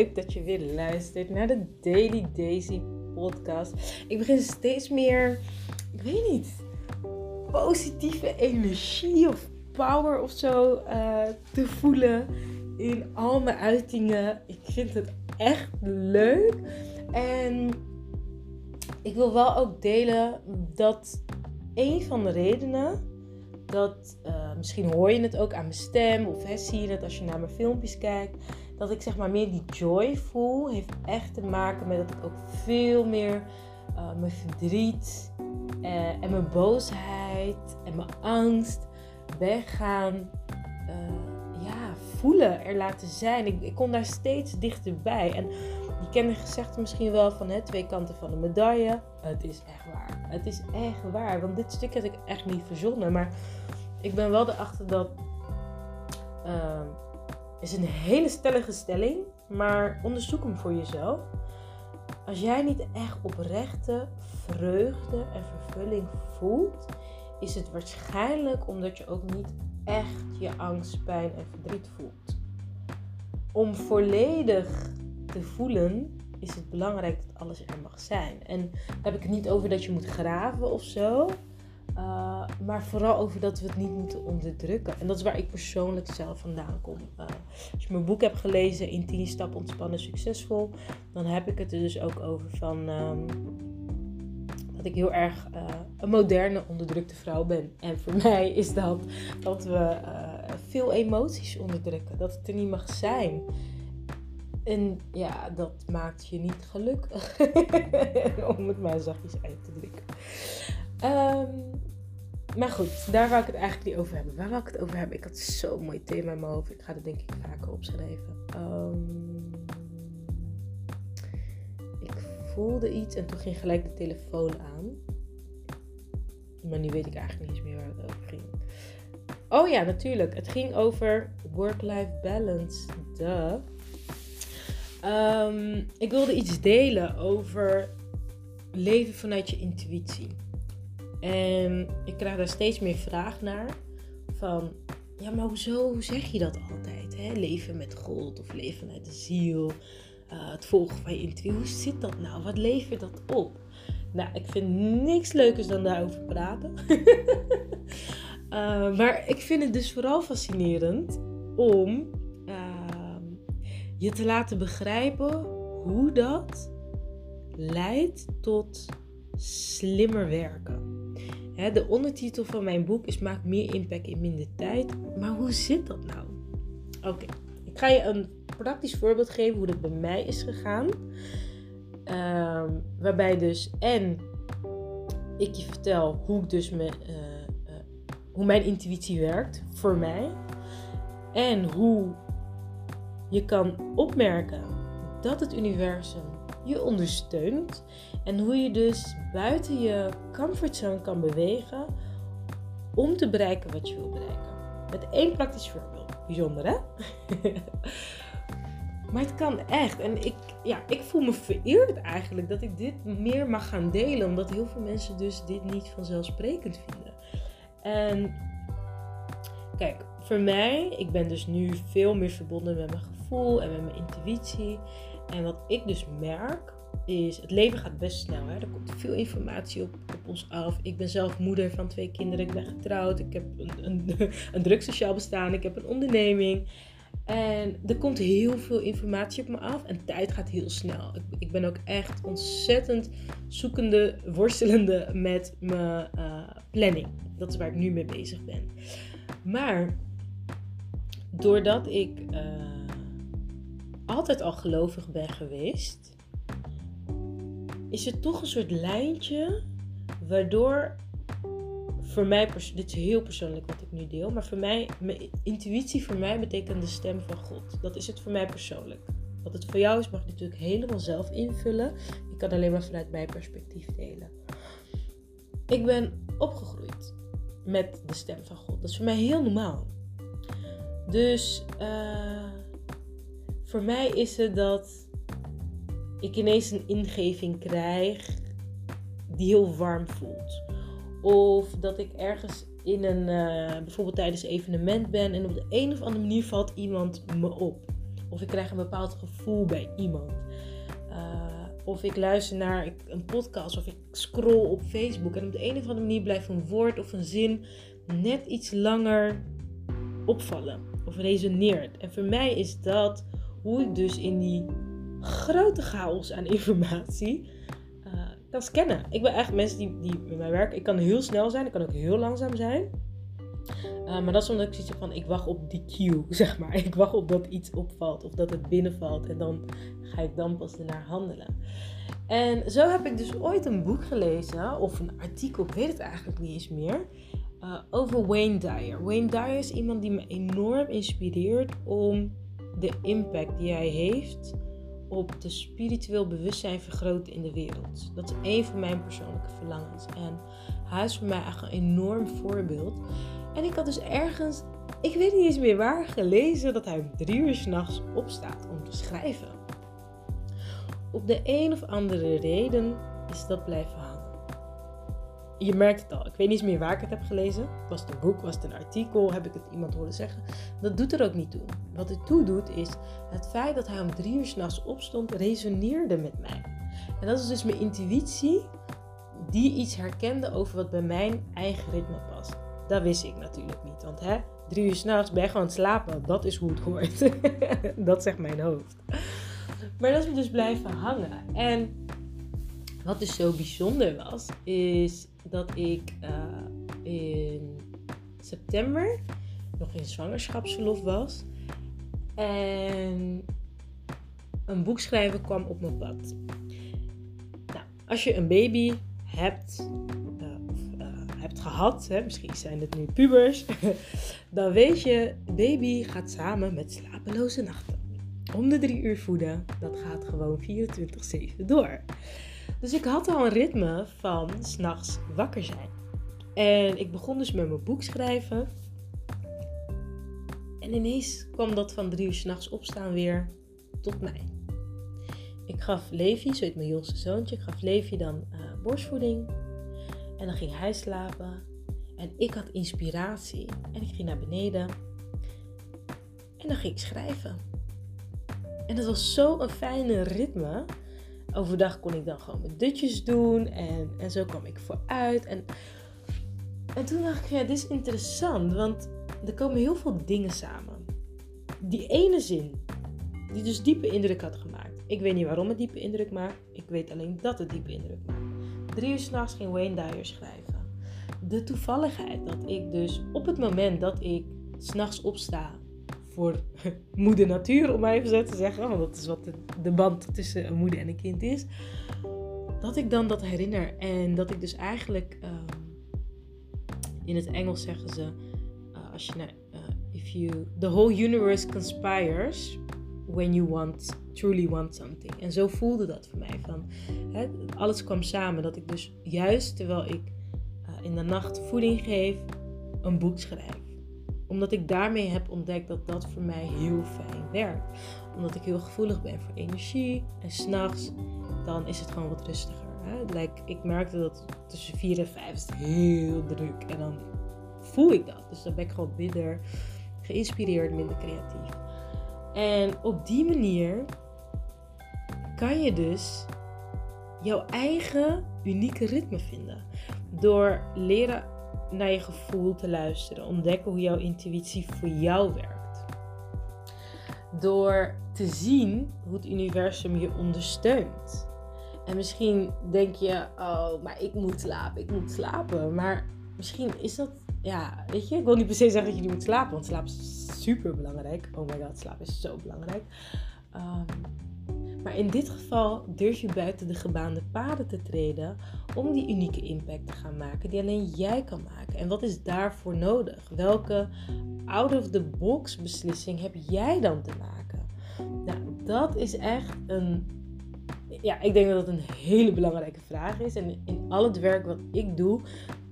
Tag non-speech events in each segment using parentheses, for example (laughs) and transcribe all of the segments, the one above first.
leuk dat je weer luistert naar de Daily Daisy podcast. Ik begin steeds meer, ik weet niet, positieve energie of power of zo uh, te voelen in al mijn uitingen. Ik vind het echt leuk. En ik wil wel ook delen dat een van de redenen dat, uh, misschien hoor je het ook aan mijn stem of hè, zie je het als je naar mijn filmpjes kijkt, dat ik zeg maar meer die joy voel, heeft echt te maken met dat ik ook veel meer uh, mijn verdriet uh, en mijn boosheid en mijn angst ben gaan ja, voelen, er laten zijn. Ik, ik kom daar steeds dichterbij. En je kent de gezegde misschien wel van hè, twee kanten van de medaille. Het is echt waar. Het is echt waar. Want dit stuk heb ik echt niet verzonnen. Maar ik ben wel erachter dat. Uh, is een hele stellige stelling. Maar onderzoek hem voor jezelf. Als jij niet echt oprechte vreugde en vervulling voelt, is het waarschijnlijk omdat je ook niet echt je angst, pijn en verdriet voelt. Om volledig te voelen is het belangrijk dat alles er mag zijn. En daar heb ik het niet over dat je moet graven of zo. Uh, maar vooral over dat we het niet moeten onderdrukken. En dat is waar ik persoonlijk zelf vandaan kom. Uh, als je mijn boek hebt gelezen, in 10 stappen ontspannen succesvol, dan heb ik het er dus ook over van um, dat ik heel erg uh, een moderne onderdrukte vrouw ben. En voor (laughs) mij is dat dat we veel emoties onderdrukken, dat het er niet mag zijn. En ja, dat maakt je niet gelukkig. (laughs) Om het maar zachtjes uit te drukken. Um, maar goed, daar wou ik het eigenlijk niet over hebben. Waar wou ik het over hebben? Ik had zo'n mooi thema in mijn hoofd. Ik ga het denk ik vaker opschrijven. Um, ik voelde iets en toen ging gelijk de telefoon aan. Maar nu weet ik eigenlijk niet eens meer waar het over ging. Oh ja, natuurlijk. Het ging over work-life balance. Duh. Um, ik wilde iets delen over leven vanuit je intuïtie. En ik krijg daar steeds meer vraag naar. Van, ja, maar hoezo hoe zeg je dat altijd? Hè? Leven met God of leven vanuit de ziel. Uh, het volgen van je intuïtie. Hoe zit dat nou? Wat levert dat op? Nou, ik vind niks leukers dan daarover praten. uh, (laughs) maar ik vind het dus vooral fascinerend om uh, je te laten begrijpen hoe dat leidt tot slimmer werken de ondertitel van mijn boek is Maak meer impact in minder tijd. Maar hoe zit dat nou? Oké, ik ga je een praktisch voorbeeld geven hoe dat bij mij is gegaan. Ehm, waarbij dus en ik je vertel hoe, ik dus me, uh, uh, hoe mijn intuïtie werkt voor mij. En hoe je kan opmerken dat het universum je ondersteunt. En hoe je dus buiten je comfortzone kan bewegen om te bereiken wat je wil bereiken. Met één praktisch voorbeeld. Bijzonder hè? (laughs) maar het kan echt. En ik, ja, ik voel me vereerd eigenlijk dat ik dit meer mag gaan delen. Omdat heel veel mensen dus dit niet vanzelfsprekend vinden. En kijk, voor mij, ik ben dus nu veel meer verbonden met mijn gevoel en met mijn intuïtie. En wat ik dus merk, is het leven gaat best snel. Hè? Er komt veel informatie op, op ons af. Ik ben zelf moeder van twee kinderen. Ik ben getrouwd. Ik heb een, een, (laughs) een druk sociaal bestaan. Ik heb een onderneming. En er komt heel veel informatie op me af. En tijd gaat heel snel. Ik, ik ben ook echt ontzettend zoekende, worstelende met mijn uh, planning. Dat is waar ik nu mee bezig ben. Maar doordat ik. Uh, altijd al gelovig ben geweest, is er toch een soort lijntje waardoor voor mij, dit is heel persoonlijk wat ik nu deel, maar voor mij, intuïtie voor mij betekent de stem van God. Dat is het voor mij persoonlijk. Wat het voor jou is, mag natuurlijk helemaal zelf invullen. Ik kan alleen maar vanuit mijn perspectief delen. Ik ben opgegroeid met de stem van God. Dat is voor mij heel normaal. Dus uh, voor mij is het dat ik ineens een ingeving krijg die heel warm voelt. Of dat ik ergens in een, uh, bijvoorbeeld tijdens een evenement ben en op de een of andere manier valt iemand me op. Of ik krijg een bepaald gevoel bij iemand. Uh, of ik luister naar een podcast of ik scroll op Facebook. En op de een of andere manier blijft een woord of een zin net iets langer opvallen. Of resoneert. En voor mij is dat hoe ik dus in die grote chaos aan informatie uh, kan scannen. Ik ben echt mensen die, die met mij werken. Ik kan heel snel zijn. Ik kan ook heel langzaam zijn. Uh, maar dat is omdat ik zoiets van, ik wacht op die cue, (laughs) zeg maar. Ik wacht op dat iets opvalt of dat het binnenvalt. En dan ga ik dan pas ernaar handelen. En zo heb ik dus ooit een boek gelezen, of een artikel, ik weet het eigenlijk niet eens meer, uh, over Wayne Dyer. Wayne Dyer is iemand die me enorm inspireert om de impact die hij heeft op de spiritueel bewustzijn vergroten in de wereld. Dat is een van mijn persoonlijke verlangens. En hij is voor mij echt een enorm voorbeeld. En ik had dus ergens, ik weet niet eens meer waar, gelezen dat hij drie uur s'nachts opstaat om te schrijven. Op de een of andere reden is dat blijven hangen. Je merkt het al. Ik weet niet meer waar ik het heb gelezen. Was het een boek, was het een artikel, heb ik het iemand horen zeggen. Dat doet er ook niet toe. Wat het toe doet is het feit dat hij om drie uur s'nachts opstond, resoneerde met mij. En dat is dus mijn intuïtie die iets herkende over wat bij mijn eigen ritme past. Dat wist ik natuurlijk niet. Want hè, drie uur s'nachts ben je gewoon slapen. Dat is hoe het hoort. (laughs) dat zegt mijn hoofd. Maar dat is me dus blijven hangen. En wat dus zo bijzonder was, is dat ik uh, in september nog in zwangerschapsverlof was. En een boek schrijven kwam op mijn pad. Nou, als je een baby hebt, hebt gehad, hè, misschien zijn het nu pubers, (laughs) dan weet je, baby gaat samen met slapeloze nachten. Om de drie uur voeden, dat gaat gewoon 24-7 door. Dus ik had al een ritme van s'nachts wakker zijn. En ik begon dus met mijn boek schrijven. En ineens kwam dat van drie uur s'nachts opstaan weer tot mij. Ik gaf Levi, zo heet mijn jongste zoontje, ik gaf Levi dan uh, borstvoeding. En dan ging hij slapen. En ik had inspiratie. En ik ging naar beneden. En dan ging ik schrijven. En dat was zo'n fijne ritme. Overdag kon ik dan gewoon mijn dutjes doen. En, en zo kwam ik vooruit. En, en toen dacht ik, ja, dit is interessant. Want er komen heel veel dingen samen. Die ene zin, die dus diepe indruk had gemaakt. Ik weet niet waarom het diepe indruk maakt. Ik weet alleen dat het diepe indruk maakt. Drie uur s'nachts ging Wayne Dyer schrijven. De toevalligheid dat ik dus op het moment dat ik s'nachts opsta voor (laughs) moeder natuur, om maar even zo te zeggen, want dat is wat de, band tussen een moeder en een kind is, dat ik dan dat herinner en dat ik dus eigenlijk ehm, in het Engels zeggen ze, uh, als je naar, uh, if you, the whole universe conspires when you want, truly want something. En zo voelde dat voor mij. Van, hè, alles kwam samen. Dat ik dus juist terwijl ik uh, in de nacht voeding geef, een boek schrijf. Omdat ik daarmee heb ontdekt dat dat voor mij heel fijn werkt. Omdat ik heel gevoelig ben voor energie. En s'nachts, dan is het gewoon wat rustiger. Hè? Ik merkte dat tussen 4 en 5 is het heel druk. En dan voel ik dat. Dus dan ben ik gewoon minder geïnspireerd, minder creatief. En op die manier kan je dus jouw eigen unieke ritme vinden. Door leren naar je gevoel te luisteren, ontdekken hoe jouw intuïtie voor jou werkt. Door te zien hoe het universum je ondersteunt. En misschien denk je, oh, maar ik moet slapen, ik moet slapen. Maar misschien is dat ja, weet je, ik wil niet per se zeggen dat je niet moet slapen, want slaap is super belangrijk. Oh my god, slaap is zo belangrijk. Ehm, maar in dit geval durf je buiten de gebaande paden te treden om die unieke impact te gaan maken die alleen jij kan maken. En wat is daarvoor nodig? Welke out-of-the-box beslissing heb jij dan te maken? Nou, dat is echt een. Ja, ik denk dat dat een hele belangrijke vraag is. En in al het werk wat ik doe,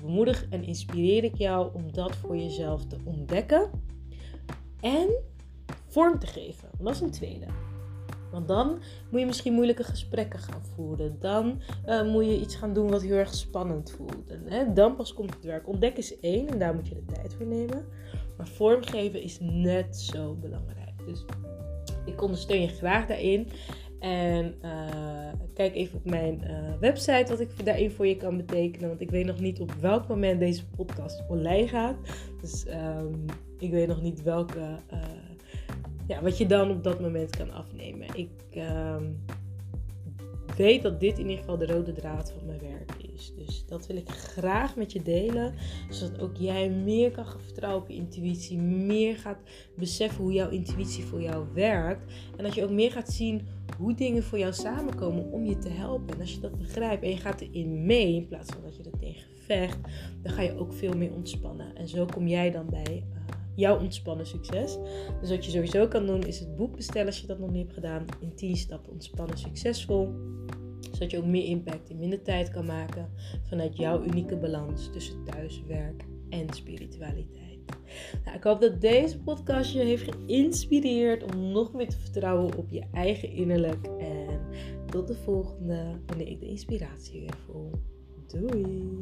bemoedig en inspireer ik jou om dat voor jezelf te ontdekken en vorm te geven. Dat is een tweede. Want dan moet je misschien moeilijke gesprekken gaan voeren. Dan uh, moet je iets gaan doen wat heel erg spannend voelt. En hè, dan pas komt het werk. Ontdekken is één en daar moet je de tijd voor nemen. Maar vormgeven is net zo belangrijk. Dus Ik ondersteun je graag daarin. En uh, kijk even op mijn uh, website wat ik daarin voor je kan betekenen. Want ik weet nog niet op welk moment deze podcast online gaat. Dus um, ik weet nog niet welke, ja, wat je dan op dat moment kan afnemen. Ik um, weet dat dit in ieder geval de rode draad van mijn werk is. Dus dat wil ik graag met je delen. Zodat ook jij meer kan vertrouwen op je intuïtie. Meer gaat beseffen hoe jouw intuïtie voor jou werkt. En dat je ook meer gaat zien hoe dingen voor jou samenkomen om je te helpen. En als je dat begrijpt en je gaat erin mee, in plaats van dat je er tegen vecht, dan ga je ook veel meer ontspannen. En zo kom jij dan bij jouw ontspannen succes. Dus wat je sowieso kan doen, is het boek bestellen als je dat nog niet hebt gedaan. In 10 stappen ontspannen succesvol. Zodat je ook meer impact in minder tijd kan maken vanuit jouw unieke balans tussen thuis, werk en spiritualiteit. Nou, ik hoop dat deze podcast je heeft geïnspireerd om nog meer te vertrouwen op je eigen innerlijk. En tot de volgende, wanneer ik de inspiratie weer voel. Doei!